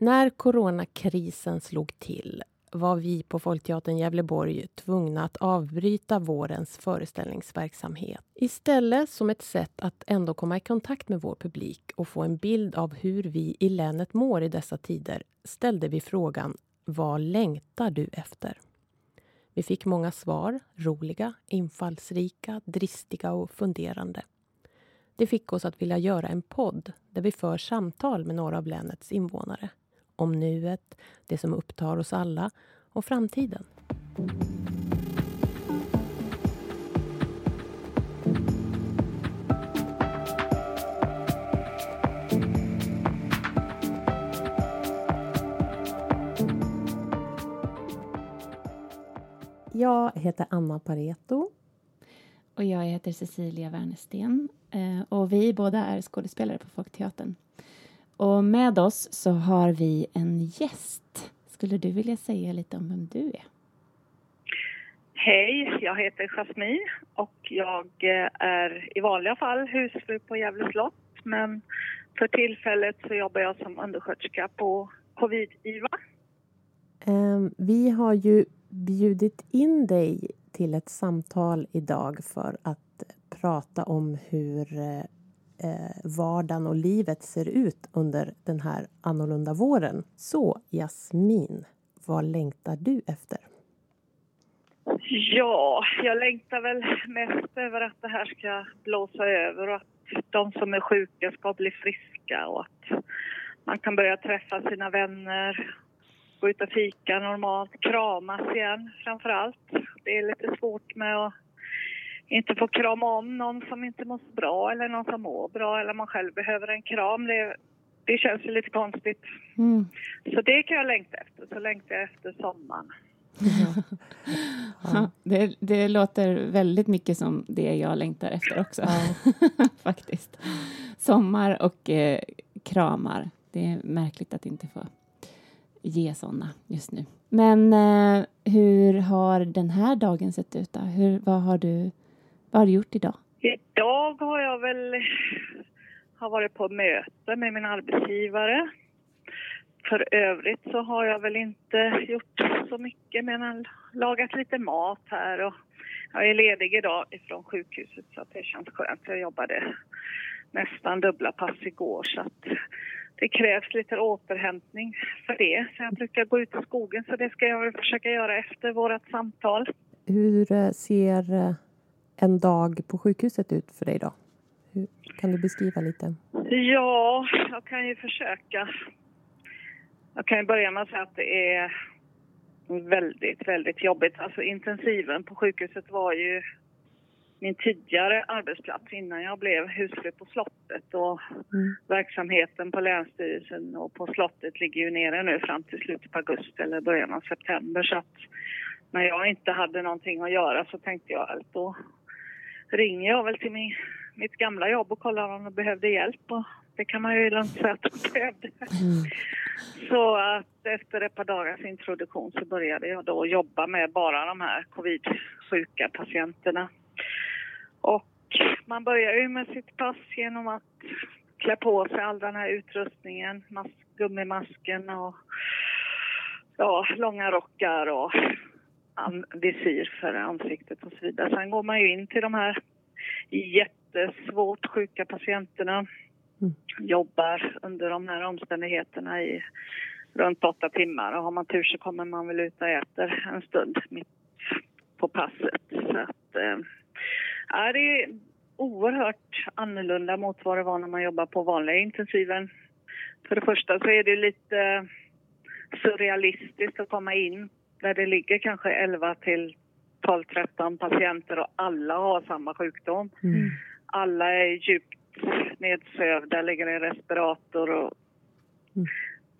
När coronakrisen slog till var vi på Folkteatern Gävleborg tvungna att avbryta vårens föreställningsverksamhet. Istället som ett sätt att ändå komma i kontakt med vår publik och få en bild av hur vi i länet mår i dessa tider ställde vi frågan Vad längtar du efter? Vi fick många svar, roliga, infallsrika, dristiga och funderande. Det fick oss att vilja göra en podd där vi för samtal med några av länets invånare om nuet, det som upptar oss alla och framtiden. Jag heter Anna Pareto. Och jag heter Cecilia Wernersten. Eh, och vi båda är skådespelare på Folkteatern. Och med oss så har vi en gäst. Skulle du vilja säga lite om vem du är? Hej, jag heter Jasmine och jag eh, är i vanliga fall husfru på Gävle slott. Men för tillfället så jobbar jag som undersköterska på covid-IVA. Ehm, vi har ju bjudit in dig till ett samtal idag för att prata om hur eh, vardagen och livet ser ut under den här annorlunda våren. Så Jasmin, vad längtar du efter? Ja, jag längtar väl mest över att det här ska blåsa över och att de som är sjuka ska bli friska och att man kan börja träffa sina vänner, gå ut och fika normalt, kramas igen framför allt. Det är lite svårt med att inte få krama om någon som inte mår så bra eller någon som mår bra eller man själv behöver en kram. Det, det känns ju lite konstigt. Mm. Så det kan jag längta efter. Så längtar jag efter sommaren. Ja. ja. det, det, låter väldigt mycket som det jag längtar efter också. Ja. Faktiskt. Sommar och eh, kramar. Det är märkligt att inte få ge såna just nu. Men eh, hur har den här dagen sett ut? Då? Hur, vad har du vad har du gjort idag? Idag har jag väl har varit på möte med min arbetsgivare. För övrigt så har jag väl inte gjort så mycket men lagat lite mat här och jag är ledig idag ifrån sjukhuset så att det känns skönt. Jag jobbade nästan dubbla pass igår så att det krävs lite återhämtning för det. Så jag brukar gå ut i skogen så det ska jag försöka göra efter vårt samtal. Hur eh, ser eh, en dag på sjukhuset ut för dig då? Hur, kan du beskriva lite? Ja, jag kan ju försöka. Jag kan ju börja med att säga att det är väldigt, väldigt jobbigt. Alltså intensiven på sjukhuset var ju min tidigare arbetsplats innan jag blev husfru på slottet och mm. verksamheten på Länsstyrelsen och på slottet ligger ju nere nu fram till slutet på augusti eller början av september så att när jag inte hade någonting att göra så tänkte jag att då ringer jag väl till min, mitt gamla jobb och kollar om de behövde hjälp. Och det kan man ju lugnt säga att de behövde. Mm. Så att efter ett par dagars introduktion så började jag då jobba med bara de här covid-sjuka patienterna. Och man börjar ju med sitt pass genom att klä på sig all den här utrustningen, mas gummimasken och ja, långa rockar och visir för ansiktet och så vidare. Sen går man ju in till de här jättesvårt sjuka patienterna. Mm. Jobbar under de här omständigheterna i runt åtta timmar och har man tur så kommer man väl ut och äter en stund mitt på passet. Så att, äh, det är oerhört annorlunda mot vad det var när man jobbar på vanliga intensiven. För det första så är det lite surrealistiskt att komma in där det ligger kanske 11 till 12-13 patienter och alla har samma sjukdom. Mm. Alla är djupt nedsövda, ligger i respirator och mm.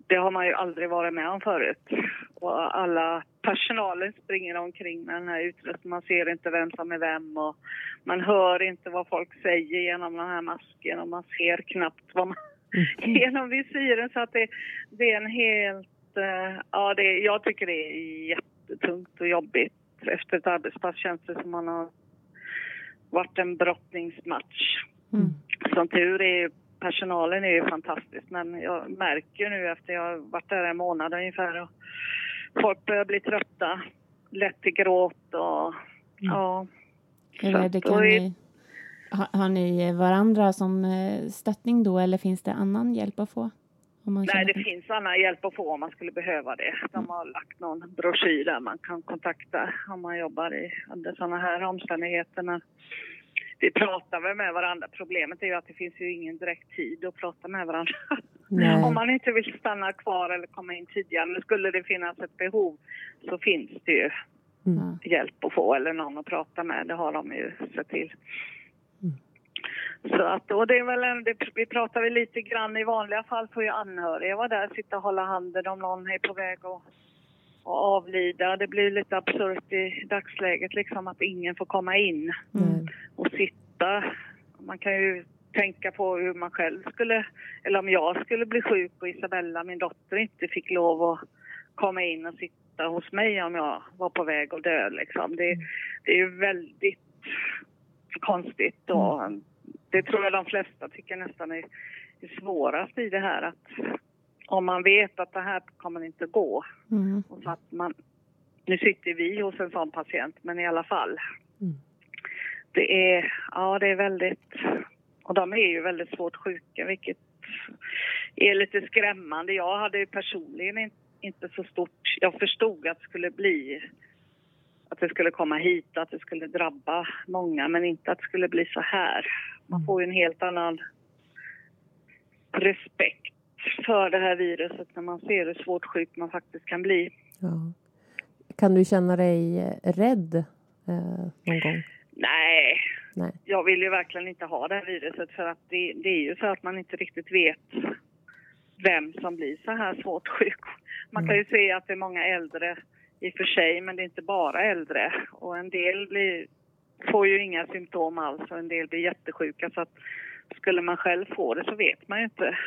det har man ju aldrig varit med om förut. Och alla personalen springer omkring med den här utrustningen. Man ser inte vem som är vem och man hör inte vad folk säger genom den här masken och man ser knappt vad man mm. genom visiren så att det, det är en helt ja, det, jag tycker det är jättetungt och jobbigt. Efter ett arbetspass känns det som man har varit en brottningsmatch. Mm. Som tur är personalen är ju fantastisk men jag märker nu efter jag har varit där en månad ungefär och folk börjar bli trötta, lätt till gråt och mm. ja. Är det, kan ni, har, har ni varandra som eh, stöttning då eller finns det annan hjälp att få? Nej, det finns annan hjälp att få om man skulle behöva det. De har lagt någon broschyr där man kan kontakta om man jobbar i, under sådana här omständigheter. Vi pratar väl med varandra. Problemet är ju att det finns ju ingen direkt tid att prata med varandra. Nej. om man inte vill stanna kvar eller komma in tidigare. Men skulle det finnas ett behov så finns det ju mm. hjälp att få eller någon att prata med. Det har de ju sett till. Så att, och det är väl en, det, vi pratar väl lite grann i vanliga fall får ju anhöriga vara där, sitta och hålla handen om någon är på väg att, avlida. Det blir lite absurt i dagsläget liksom att ingen får komma in mm. och sitta. Man kan ju tänka på hur man själv skulle, eller om jag skulle bli sjuk och Isabella, min dotter, inte fick lov att komma in och sitta hos mig om jag var på väg att dö liksom. Det, det är ju väldigt konstigt och mm det tror jag de flesta tycker nästan är, är svårast i det här att om man vet att det här kommer inte gå. Mm. Och så att man, nu sitter vi hos en sån patient, men i alla fall. Mm. Det är, ja det är väldigt, och de är ju väldigt svårt sjuka vilket är lite skrämmande. Jag hade personligen inte så stort, jag förstod att det skulle bli att det skulle komma hit, att det skulle drabba många men inte att det skulle bli så här. Man får ju en helt annan respekt för det här viruset när man ser hur svårt sjuk man faktiskt kan bli. Ja. Kan du känna dig rädd eh, någon gång? Nej. Nej, jag vill ju verkligen inte ha det här viruset för att det, det, är ju så att man inte riktigt vet vem som blir så här svårt sjuk. Man kan ju mm. se att det är många äldre i och för sig, men det är inte bara äldre. Och en del blir får ju inga symptom alls och en del blir jättesjuka så att skulle man själv få det så vet man ju inte.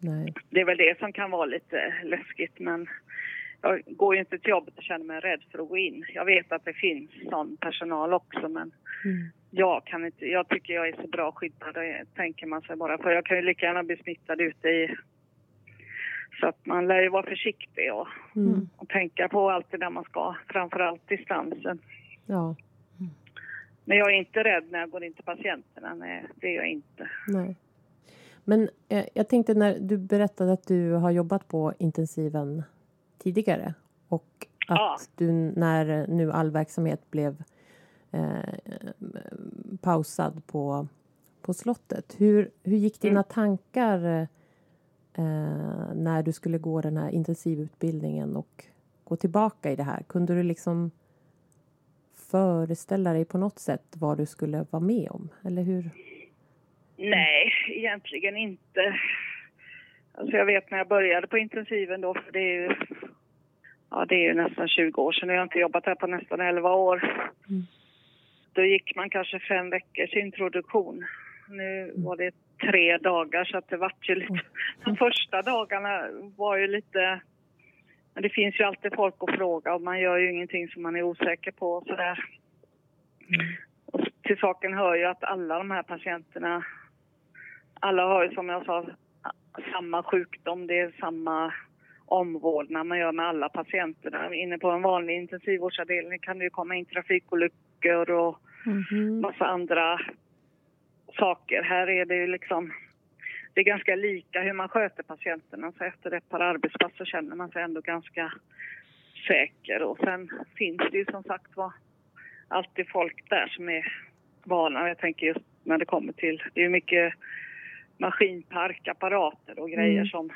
Nej. Det är väl det som kan vara lite läskigt men jag går ju inte till jobbet och känner mig rädd för att gå in. Jag vet att det finns sån personal också men mm. jag kan inte, jag tycker jag är så bra skyddad, tänker man sig bara. För jag kan ju lika gärna bli smittad ute i så att man lär ju vara försiktig och, mm. och tänka på allt det där man ska, framförallt distansen. Ja. Men jag är inte rädd när jag går in till patienterna. Nej, det är jag inte. Nej. Men eh, jag tänkte när du berättade att du har jobbat på intensiven tidigare och att ja. du när nu all verksamhet blev eh, pausad på, på slottet. Hur, hur gick dina mm. tankar eh, när du skulle gå den här intensivutbildningen och gå tillbaka i det här? Kunde du liksom föreställa dig på något sätt vad du skulle vara med om, eller hur? Nej, egentligen inte. Alltså jag vet när jag började på intensiven då, för det är ju, ja, det är ju nästan 20 år sedan. Jag har inte jobbat här på nästan 11 år. Mm. Då gick man kanske fem veckors introduktion. Nu mm. var det tre dagar så att det vart ju lite... Mm. De första dagarna var ju lite men det finns ju alltid folk att fråga och man gör ju ingenting som man är osäker på och sådär. Mm. Och till saken hör ju att alla de här patienterna, alla har ju som jag sa samma sjukdom, det är samma omvårdnad man gör med alla patienterna. Inne på en vanlig intensivvårdsavdelning kan det ju komma in trafikolyckor och mm. massa andra saker. Här är det ju liksom det är ganska lika hur man sköter patienterna. Så efter ett par arbetspass så känner man sig ändå ganska säker. Och sen finns det ju som sagt var alltid folk där som är vana. Jag tänker just när det kommer till, det är mycket maskinpark, apparater och grejer mm. som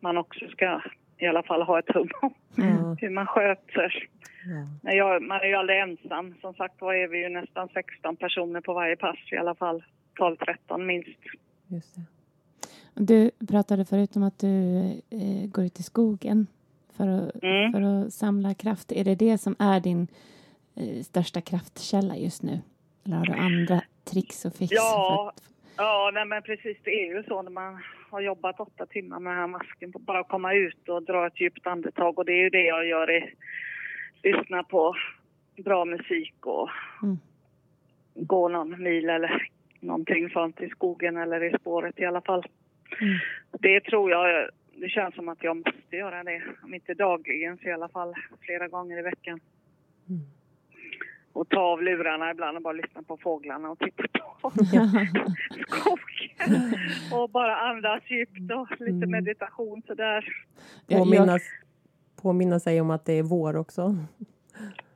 man också ska i alla fall ha ett hum om. Mm. Hur man sköter. Mm. Jag, man är ju aldrig ensam. Som sagt var är vi ju nästan 16 personer på varje pass i alla fall. 12-13 minst. Just det. Du pratade förut om att du eh, går ut i skogen för att, mm. för att samla kraft. Är det det som är din eh, största kraftkälla just nu? Eller har du andra tricks och fix? Ja, att... ja nej, men precis. Det är ju så när man har jobbat åtta timmar med den här masken. Bara komma ut och dra ett djupt andetag. Och det är ju det jag gör. I, lyssna på bra musik och mm. gå någon mil eller någonting sånt i skogen eller i spåret i alla fall. Mm. Det tror jag, det känns som att jag måste göra det. Om inte dagligen så i alla fall flera gånger i veckan. Mm. Och ta av lurarna ibland och bara lyssna på fåglarna och titta på skogen. och bara andas djupt och lite mm. meditation sådär. Påminna, påminna sig om att det är vår också.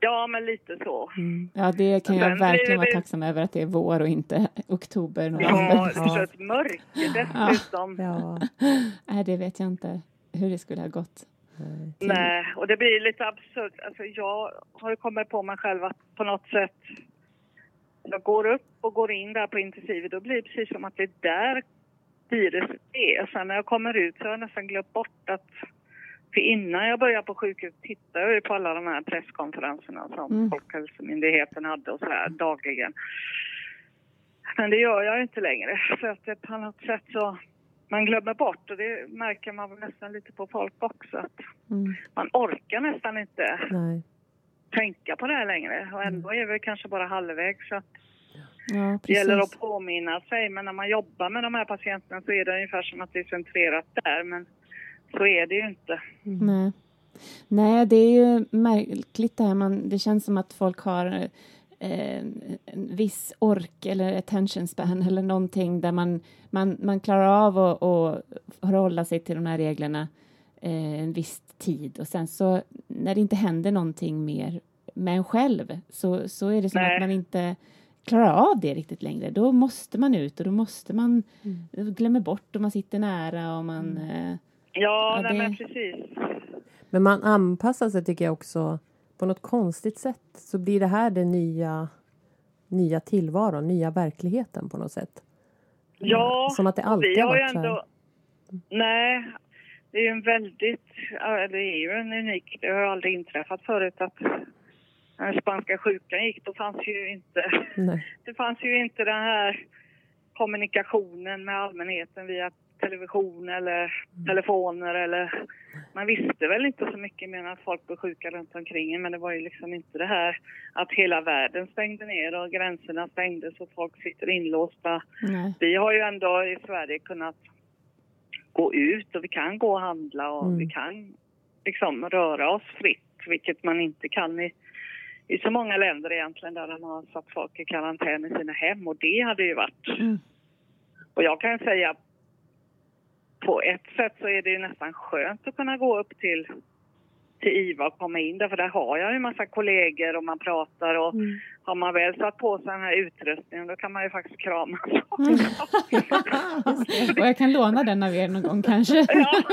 Ja, men lite så. Mm. Ja, det kan jag verkligen vara tacksam över att det är vår och inte oktober. Ja, så ett mörker dessutom. Ja. Nej, det vet jag inte hur det skulle ha gått. Till... Nej, och det blir lite absurt. Alltså, jag har kommit på mig själv att på något sätt jag går upp och går in där på intensiven, då blir det precis som att det är där viruset är. Sen när jag kommer ut så har jag nästan glömt bort att för innan jag började på sjukhus tittade jag på alla de här presskonferenserna som mm. Folkhälsomyndigheten hade och sådär dagligen. Men det gör jag inte längre för att det på något sätt så man glömmer bort och det märker man nästan lite på folk också att mm. man orkar nästan inte Nej. tänka på det här längre och ändå är vi kanske bara halvvägs så ja, det gäller att påminna sig men när man jobbar med de här patienterna så är det ungefär som att det är centrerat där men så är det ju inte. Mm. Nej. Nej, det är ju märkligt det här. Man, det känns som att folk har eh, en viss ork eller attention span eller någonting där man, man, man klarar av att, att hålla sig till de här reglerna eh, en viss tid och sen så när det inte händer någonting mer med en själv så, så är det som Nej. att man inte klarar av det riktigt längre. Då måste man ut och då måste man mm. glömmer bort och man sitter nära och man mm. eh, Ja, ja det... men precis. Men man anpassar sig tycker jag också på något konstigt sätt så blir det här den nya, nya tillvaron, nya verkligheten på något sätt. Ja, Som att det alltid har varit ändå... Nej, det är ju en väldigt... Det är ju en unik... Det har aldrig inträffat förut att när spanska sjukan gick, då fanns ju inte... Nej. Det fanns ju inte den här kommunikationen med allmänheten via television eller mm. telefoner eller... Man visste väl inte så mycket mer än att folk blev sjuka runt omkring men det var ju liksom inte det här att hela världen stängde ner och gränserna stängdes och folk sitter inlåsta. Nej. Vi har ju ändå i Sverige kunnat gå ut och vi kan gå och handla och mm. vi kan liksom röra oss fritt vilket man inte kan i, i så många länder egentligen där de har satt folk i karantän i sina hem och det hade ju varit mm. Och jag kan säga på ett sätt så är det ju nästan skönt att kunna gå upp till, till IVA och komma in där för där har jag ju en massa kollegor och man pratar och mm. har man väl satt på sig den här utrustningen då kan man ju faktiskt krama. Mm. och jag kan låna den av er någon gång kanske. ja.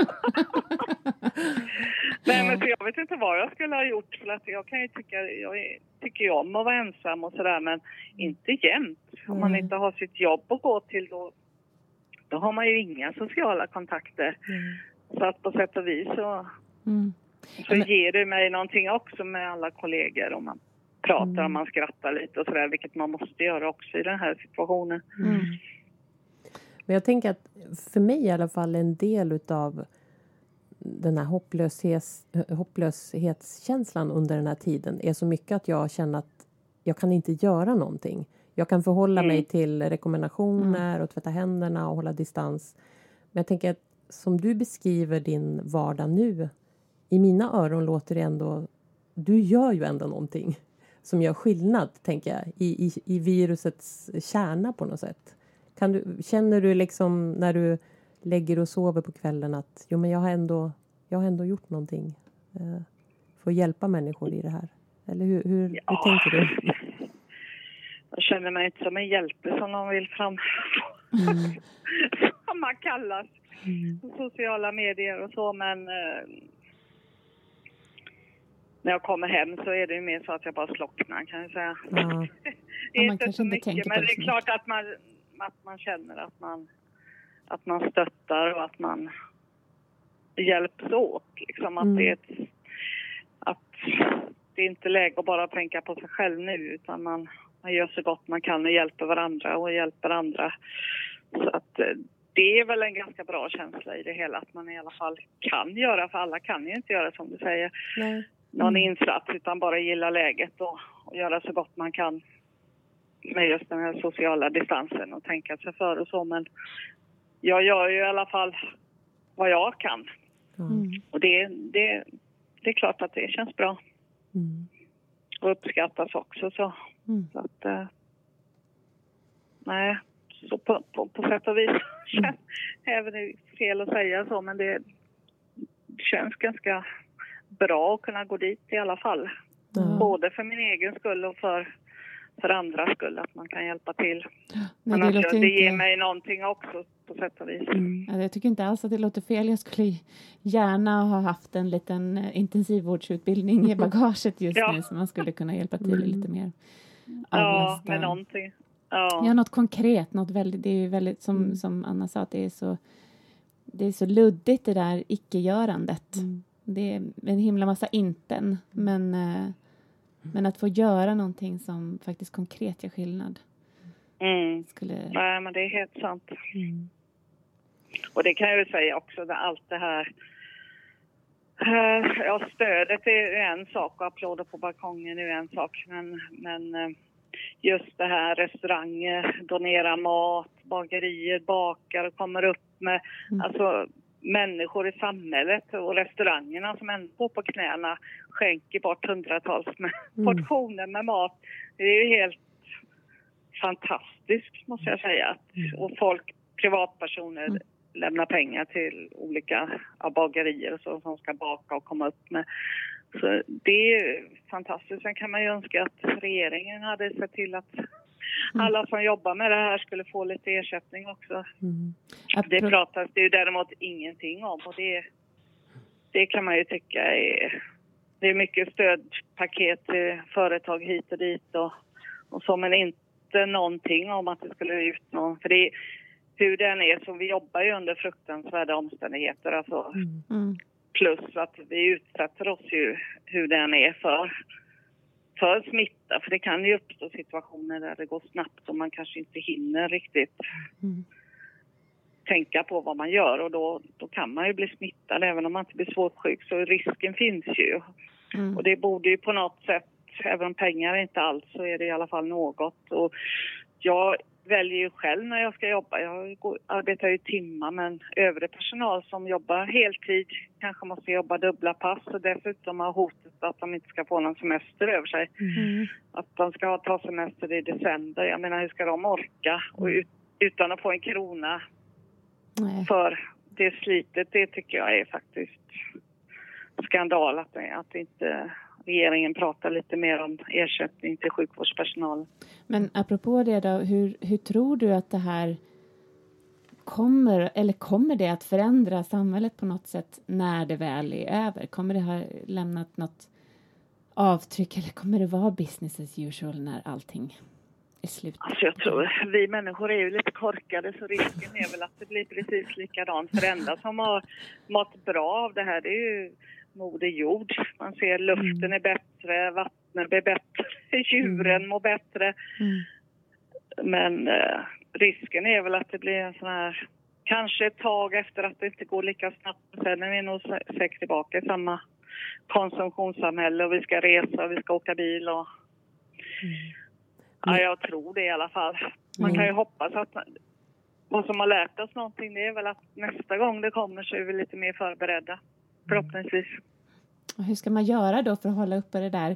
Nej men jag vet inte vad jag skulle ha gjort för att jag kan ju tycka, jag tycker ju om att vara ensam och sådär men inte jämt. Om man inte har sitt jobb att gå till då då har man ju inga sociala kontakter. Mm. Så att på sätt och vis så, mm. så Men... ger det mig någonting också med alla kollegor om man pratar mm. och man skrattar lite och sådär, vilket man måste göra också i den här situationen. Mm. Men jag tänker att för mig i alla fall en del utav den här hopplöshets, hopplöshetskänslan under den här tiden är så mycket att jag känner att jag kan inte göra någonting. Jag kan förhålla mm. mig till rekommendationer mm. och tvätta händerna och hålla distans. Men jag tänker att som du beskriver din vardag nu, i mina öron låter det ändå... Du gör ju ändå någonting som gör skillnad, tänker jag, i, i, i virusets kärna på något sätt. Kan du, känner du liksom när du lägger och sover på kvällen att jo, men jag har ändå, jag har ändå gjort någonting eh, för att hjälpa människor i det här? Eller hur, hur, ja. hur tänker du? Jag känner mig inte som en hjälte som de vill fram... Mm. som man kallas. Mm. Sociala medier och så men... Eh, när jag kommer hem så är det ju mer så att jag bara slocknar kan jag säga. Ja. det är ja, inte så mycket men det är klart att man, att man känner att man, att man stöttar och att man hjälps åt. Liksom att mm. det är ett, att det är inte läge att bara tänka på sig själv nu utan man man gör så gott man kan och hjälper varandra och hjälper andra. Så att eh, det är väl en ganska bra känsla i det hela att man i alla fall kan göra, för alla kan ju inte göra som du säger, Nej. någon mm. insats utan bara gilla läget och, och göra så gott man kan med just den här sociala distansen och tänka sig för och så. Men jag gör ju i alla fall vad jag kan. Mm. Och det, det, det är klart att det känns bra. Mm. Och uppskattas också så. Mm. så att, eh, nej, så på, på, på sätt och vis mm. även det är fel att säga så men det känns ganska bra att kunna gå dit i alla fall. Mm. Både för min egen skull och för, för andras skull, att man kan hjälpa till. Men det, alltså, det ger mig någonting också på sätt och vis. Mm. Jag tycker inte alls att det låter fel. Jag skulle gärna ha haft en liten eh, intensivvårdsutbildning i bagaget just ja. nu så man skulle kunna hjälpa till mm. lite mer. Ja, med någonting. Ja. ja, något konkret, något väldigt, det är ju väldigt som, mm. som Anna sa, att det är så det är så luddigt det där icke-görandet. Mm. Det är en himla massa inten, men, eh, men att få göra någonting som faktiskt konkret gör skillnad. Mm. Skulle... Nej, men det är helt sant. Mm. Och det kan jag ju säga också, allt det här eh, Ja, stödet är en sak och applåder på balkongen är en sak. Men, men eh, just det här restauranger, donerar mat, bagerier bakar och kommer upp med mm. alltså, människor i samhället och restaurangerna som ändå går på knäna skänker bort hundratals med mm. portioner med mat. Det är ju helt fantastiskt måste jag säga. Mm. Och folk, privatpersoner mm. lämnar pengar till olika bagerier och så, som ska baka och komma upp med så det är fantastiskt. Sen kan man ju önska att regeringen hade sett till att. Alla som jobbar med det här skulle få lite ersättning också. Mm. Det pratas det ju däremot ingenting om och det, det kan man ju tycka är... Det är mycket stödpaket till företag hit och dit och, och så men inte någonting om att det skulle ut någon... För det, hur den är så vi jobbar ju under fruktansvärda omständigheter alltså. Mm. mm. Plus att vi utsätter oss ju hur den är för, för smitta. För det kan ju uppstå situationer där det går snabbt och man kanske inte hinner riktigt mm. tänka på vad man gör och då, då kan man ju bli smittad även om man inte blir svårt sjuk så risken finns ju. Mm. Och det borde ju på något sätt, även om pengar är inte allt så är det i alla fall något. Och jag väljer ju själv när jag ska jobba. Jag arbetar ju timmar men övrig personal som jobbar heltid kanske måste jobba dubbla pass och dessutom har hotet att de inte ska få någon semester över sig. Mm. Att de ska ta semester i december. Jag menar hur ska de orka och ut, utan att få en krona Nej. för det slitet. Det tycker jag är faktiskt skandal att, att inte regeringen pratar lite mer om ersättning till sjukvårdspersonal. Men apropå det då, hur, hur tror du att det här kommer, eller kommer det att förändra samhället på något sätt när det väl är över? Kommer det ha lämnat något avtryck eller kommer det vara business as usual när allting är slut? Alltså jag tror, vi människor är ju lite korkade så risken är väl att det blir precis likadant. För enda som har mått bra av det här det är ju Moder Jord. Man ser luften mm. är bättre, vattnet blir bättre, djuren mm. mår bättre. Mm. Men eh, risken är väl att det blir en sån här, kanske ett tag efter att det inte går lika snabbt. Sen är vi nog säkert tillbaka i samma konsumtionssamhälle och vi ska resa och vi ska åka bil och... Mm. Ja, jag tror det i alla fall. Man kan ju hoppas att vad som har lärt oss någonting det är väl att nästa gång det kommer så är vi lite mer förberedda förhoppningsvis. Och hur ska man göra då för att hålla uppe det där?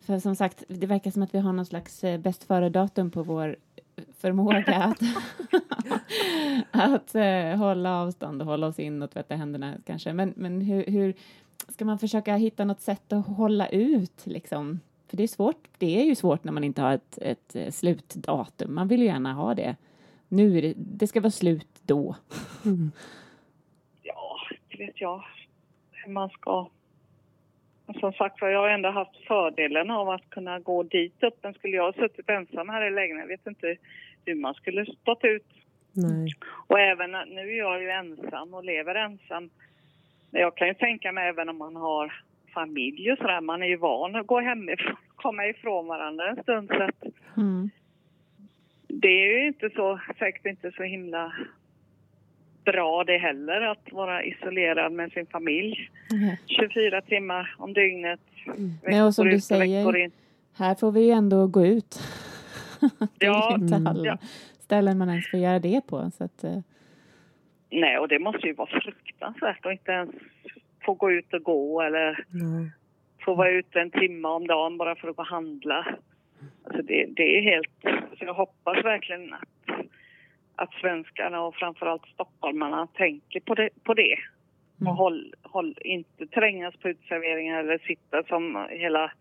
För som sagt, det verkar som att vi har någon slags eh, bäst före-datum på vår förmåga att, att uh, hålla avstånd och hålla oss in och tvätta händerna kanske. Men, men hur, hur, ska man försöka hitta något sätt att hålla ut liksom? För det är svårt. Det är ju svårt när man inte har ett, ett eh, slutdatum. Man vill ju gärna ha det. Nu är det, det ska vara slut då. Mm. Ja, det vet jag hur man ska... Som sagt jag har ändå haft fördelen av att kunna gå dit upp. Men skulle jag ha suttit ensam här i lägenheten, jag vet inte hur man skulle stått ut. Nej. Och även, nu är jag ju ensam och lever ensam. Men jag kan ju tänka mig även om man har familj och sådär, man är ju van att gå hemifrån, komma ifrån varandra en stund så att mm. Det är ju inte så, säkert inte så himla bra det heller att vara isolerad med sin familj. Mm. 24 timmar om dygnet. Mm. Nej, och som du säger, här får vi ju ändå gå ut. det är ja, inte alla ja. ställen man ens får göra det på. Så att, uh... Nej, och det måste ju vara fruktansvärt att inte ens få gå ut och gå eller mm. få vara ute en timme om dagen bara för att gå och handla. Alltså det, det är helt... Så jag hoppas verkligen att, att svenskarna och framförallt stockholmarna tänker på det. På det. Mm. Och håll, håll, inte trängas på utserveringar eller sitta som hela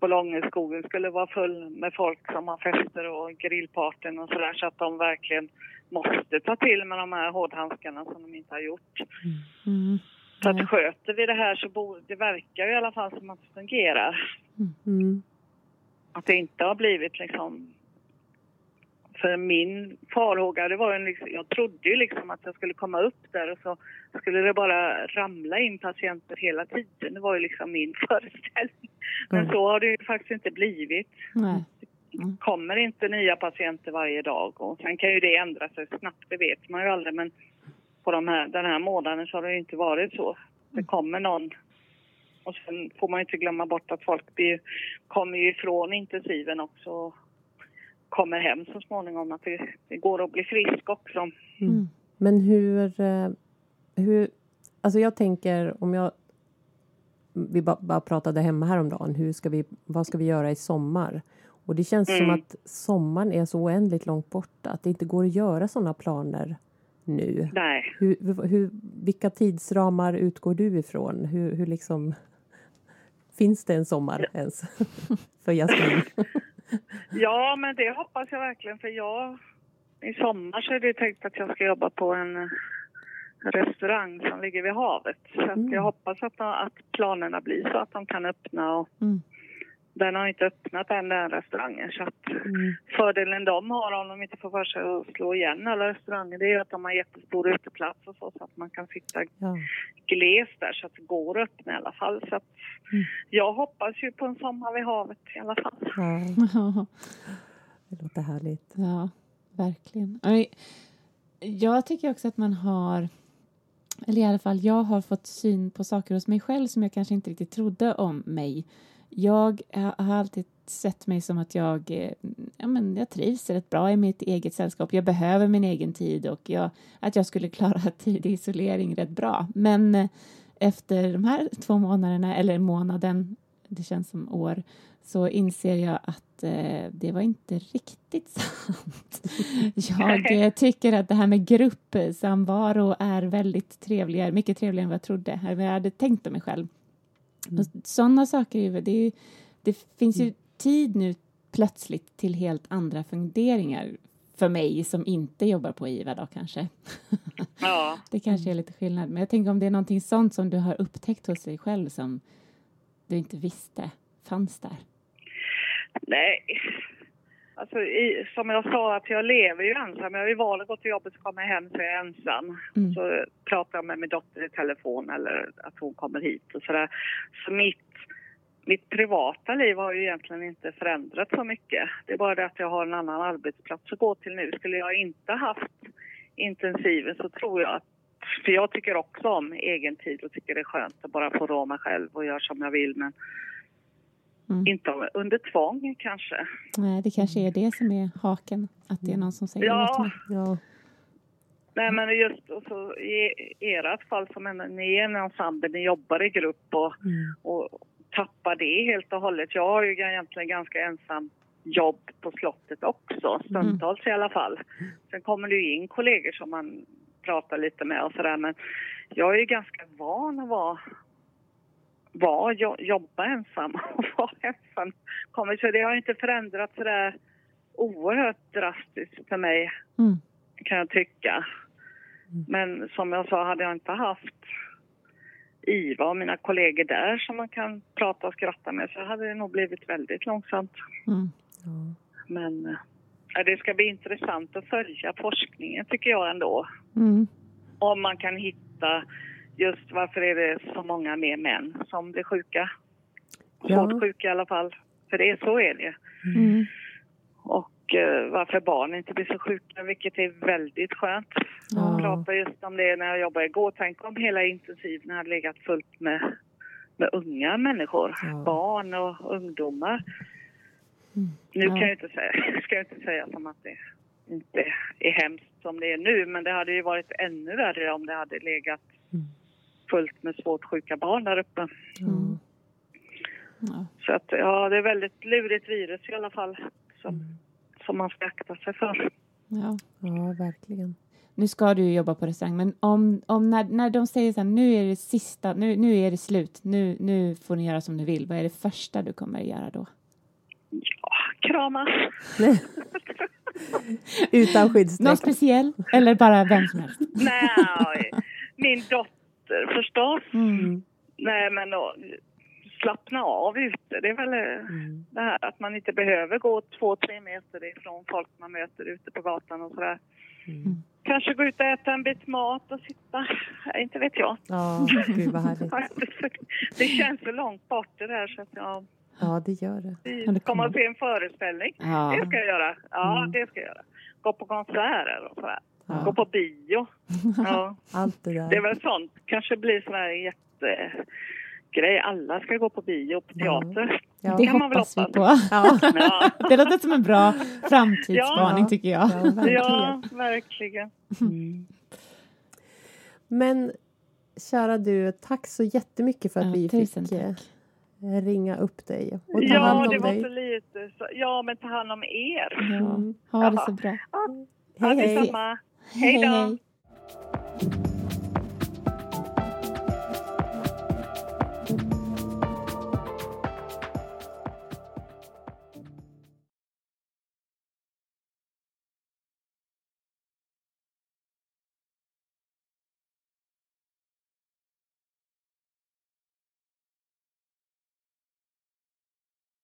Bolongeskogen skulle vara full med folk som har fester och grillparten och sådär så att de verkligen måste ta till med de här hårdhandskarna som de inte har gjort. Mm. Mm. Så att sköter vi det här så bo, det verkar i alla fall som att det fungerar. Mm. Att det inte har blivit liksom... För min farhåga, det var en liksom, jag trodde ju liksom att jag skulle komma upp där och så skulle det bara ramla in patienter hela tiden. Det var ju liksom min föreställning. Men mm. så har det ju faktiskt inte blivit. Nej. Det kommer inte nya patienter varje dag och sen kan ju det ändra sig snabbt, det vet man ju aldrig men på de här, den här månaden så har det inte varit så. Det kommer någon och sen får man inte glömma bort att folk blir, kommer ju ifrån intensiven också kommer hem så småningom. Att det, det går att bli frisk också. Mm. mm. Men hur, eh, hur... Alltså jag tänker om jag... Vi bara, bara pratade hemma häromdagen. Hur ska vi, vad ska vi göra i sommar? Och det känns mm. som att sommaren är så oändligt långt borta. Att det inte går att göra sådana planer nu. Nej. Hur, hur, vilka tidsramar utgår du ifrån? Hur, hur liksom... Finns det en sommar ens för Jasmin? ja, men det hoppas jag verkligen för jag... I sommar så är det tänkt att jag ska jobba på en restaurang som ligger vid havet. Så mm. jag hoppas att, att planerna blir så att de kan öppna och mm den har inte öppnat än den restaurangen. Så att mm. fördelen de har om de inte får för sig att slå igen alla restauranger det är att de har jättestor uteplats och så, så att man kan sitta ja. glest där så att det går att öppna i alla fall. Så att mm. jag hoppas ju på en sommar vid havet i alla fall. Ja. Det låter härligt. Ja, verkligen. Jag tycker också att man har eller i alla fall jag har fått syn på saker hos mig själv som jag kanske inte riktigt trodde om mig jag har alltid sett mig som att jag, eh, ja, men jag trivs rätt bra i mitt eget sällskap. Jag behöver min egen tid och jag, att jag skulle klara tidig isolering rätt bra. Men eh, efter de här två månaderna, eller månaden, det känns som år, så inser jag att eh, det var inte riktigt sant. Jag eh, tycker att det här med gruppsamvaro är väldigt trevligare, mycket trevligare än vad jag trodde, vad jag hade tänkt om mig själv. Mm. Sådana saker, det, det finns ju mm. tid nu plötsligt till helt andra funderingar för mig som inte jobbar på IVA då kanske. Ja. det kanske är lite skillnad. Men jag tänker om det är någonting sånt som du har upptäckt hos dig själv som du inte visste fanns där? Nej, Alltså, i, som jag sa, att jag lever ju ensam. Jag har ju valt att gå till jobbet kommer jag hem så är jag ensam. Mm. Så pratar jag med min dotter i telefon eller att hon kommer hit och sådär. Så mitt, mitt privata liv har ju egentligen inte förändrats så mycket. Det är bara det att jag har en annan arbetsplats att gå till nu. Skulle jag inte haft intensiven så tror jag att för jag tycker också om egen tid och tycker det är skönt att bara få rå mig själv och göra som jag vill. Men Mm. Inte under tvång kanske. Nej, det kanske är det som är haken, att det är någon som säger ja. åt mig. Ja. Nej, men just och så, i ert fall, som en, ni är en ensemble, ni jobbar i grupp och, mm. och tappar det helt och hållet. Jag har ju egentligen ganska ensam jobb på slottet också, stundtals mm. i alla fall. Sen kommer det ju in kollegor som man pratar lite med och sådär, men jag är ju ganska van att vara var, jo, jobba ensam och vara ensam. så det har inte förändrats sådär oerhört drastiskt för mig, mm. kan jag tycka. Mm. Men som jag sa, hade jag inte haft IVA och mina kollegor där som man kan prata och skratta med så hade det nog blivit väldigt långsamt. Mm. Mm. Men äh, det ska bli intressant att följa forskningen tycker jag ändå. Mm. Om man kan hitta just varför är det så många mer män som blir sjuka. Ja. Svårt sjuka i alla fall. För det är så är det. Mm. Och uh, varför barn inte blir så sjuka, vilket är väldigt skönt. Ja. Jag pratade just om det när jag jobbade igår. Tänk om hela intensiven hade legat fullt med, med unga människor. Ja. Barn och ungdomar. Mm. Nu ja. kan jag inte säga, ska jag inte säga som att det inte är hemskt som det är nu, men det hade ju varit ännu värre om det hade legat mm. Fullt med svårt sjuka barn där uppe. Mm. Ja. Så att ja, det är väldigt lurigt virus i alla fall som, mm. som man ska akta sig för. Ja, ja verkligen. Nu ska du jobba på restaurang, men om, om när, när de säger så här, nu är det sista, nu, nu är det slut, nu, nu får ni göra som ni vill. Vad är det första du kommer att göra då? Ja, krama. Utan skyddsstreck? Någon speciell? Eller bara vem som helst? Nej, min dotter förstås. Mm. Nej, men då, slappna av ute. Det är väl eh, mm. det här att man inte behöver gå två, tre meter ifrån folk man möter ute på gatan och sådär. Mm. Kanske gå ut och äta en bit mat och sitta, inte vet jag. Ja, gud vad härligt. det känns så långt bort det där så att jag... Ja, det gör det. Vi kommer att se en föreställning. Ja. Det ska jag göra. Ja, mm. det ska jag göra. Gå på konserter och sådär. Ja. Gå på bio. Ja. Allt det där. Det är väl sånt. Kanske blir sån här jätte grej. Alla ska gå på bio på teater. Ja. Det kan hoppas vi på. Ja. ja. Det låter som en bra framtidsspaning ja. tycker jag. Ja, verkligen. Ja, verkligen. Mm. Men kära du, tack så jättemycket för att vi fick tack. Eh, ringa upp dig och ta ja, hand om det var dig. så lite. Så, ja, men ta hand om er. Ja. Ha det så bra. Ja. Hej, hej. Hej, hej.